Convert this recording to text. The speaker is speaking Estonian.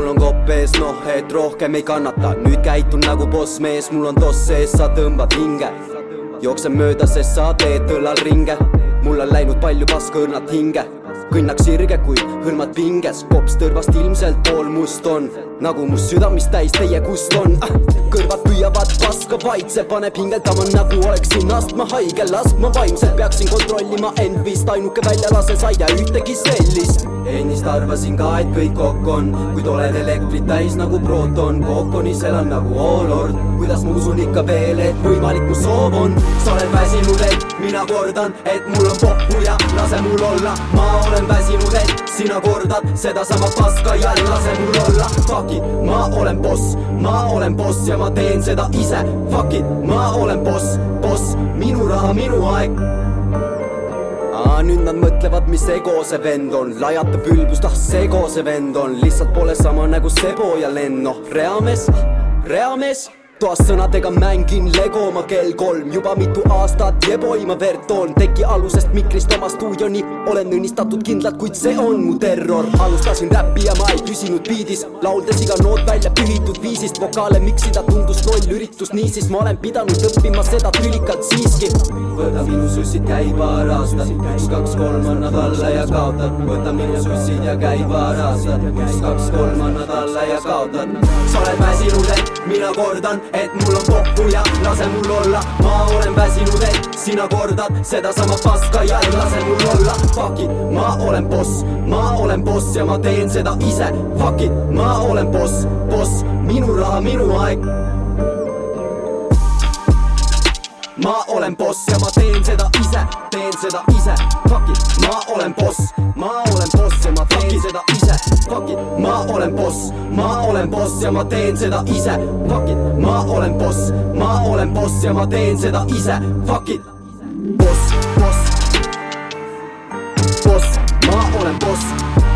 on kopp ees, noh, et rohkem ei kannata. Nüüd käitun nagu boss mees, mul on toss sees, sa tõmbad hinge. Jooksen mööda, sest sa teed õllal ringe. Mul on läinud palju paskõrnat hinge. Kõnnaks sirge, kuid hõlmad pinges, kops tõrvast ilmselt pool must on. Nagu must südamist täis teie kust on. Ah, kõrvad püüavad paska vaidse, paneb hingeldama nagu oleksin astma haige, laskma vaimselt peaksin kontrollima end vist ainuke väljalase sai ja ühtegi sellist. Ennist arvasin ka, et kõik kokk on, kuid olen elektrit täis nagu proton, kookonis elan nagu Olord. kuidas ma usun ikka veel, et võimalik mu soov on, sa oled väsinud, et mina kordan, et mul on pohhu ja lase mul olla, ma olen väsinud, et sina kordad sedasama paska ja lase mul olla. Fuck it, ma olen boss, ma olen boss ja ma teen seda ise. Fuck it, ma olen boss, boss, minu raha, minu aeg. Aa, nüüd nad mõtlevad, mis ego see vend on, lajatab ülbust, ah sego see vend on, lihtsalt pole sama nagu Sebo ja Lenno, reamees, reamees toas sõnadega mängin Lego ma kell kolm. Juba mitu aastat jeboi ma verd toon teki alusest mikrist oma stuudioni. Olen õnnistatud kindlalt, kuid see on mu terror. Alustasin räppi ja ma ei püsinud biidis. Lauldes iga noot välja pühitud viisist. Vokaale miksida tundus loll üritus. Niisiis ma olen pidanud õppima seda tülikalt siiski. Võta minu sussid käiva raasta üks, kaks, kolm annad alla ja kaotad. Võta minu sussid ja käiva raasta üks, kaks, kolm annad alla ja kaotad. Sa oled väsinud, et mina kordan et mul on pohhu ja lase mul olla. Ma olen väsinud, et sina kordad sedasama paska ja ei lase mul olla. Fuck it, ma olen boss, ma olen boss ja ma teen seda ise. Fuck it, ma olen boss, boss, minu raha, minu aeg. Ma olen boss ja ma teen seda ise, teen seda ise, fuck it, ma olen boss, ma olen boss ja ma teen seda ise, fuck it, ma olen boss, ma olen boss ja ma teen seda ise, fuck it, ma olen boss, ma olen boss ja ma teen seda ise, fuck it, boss, boss, boss, ma olen boss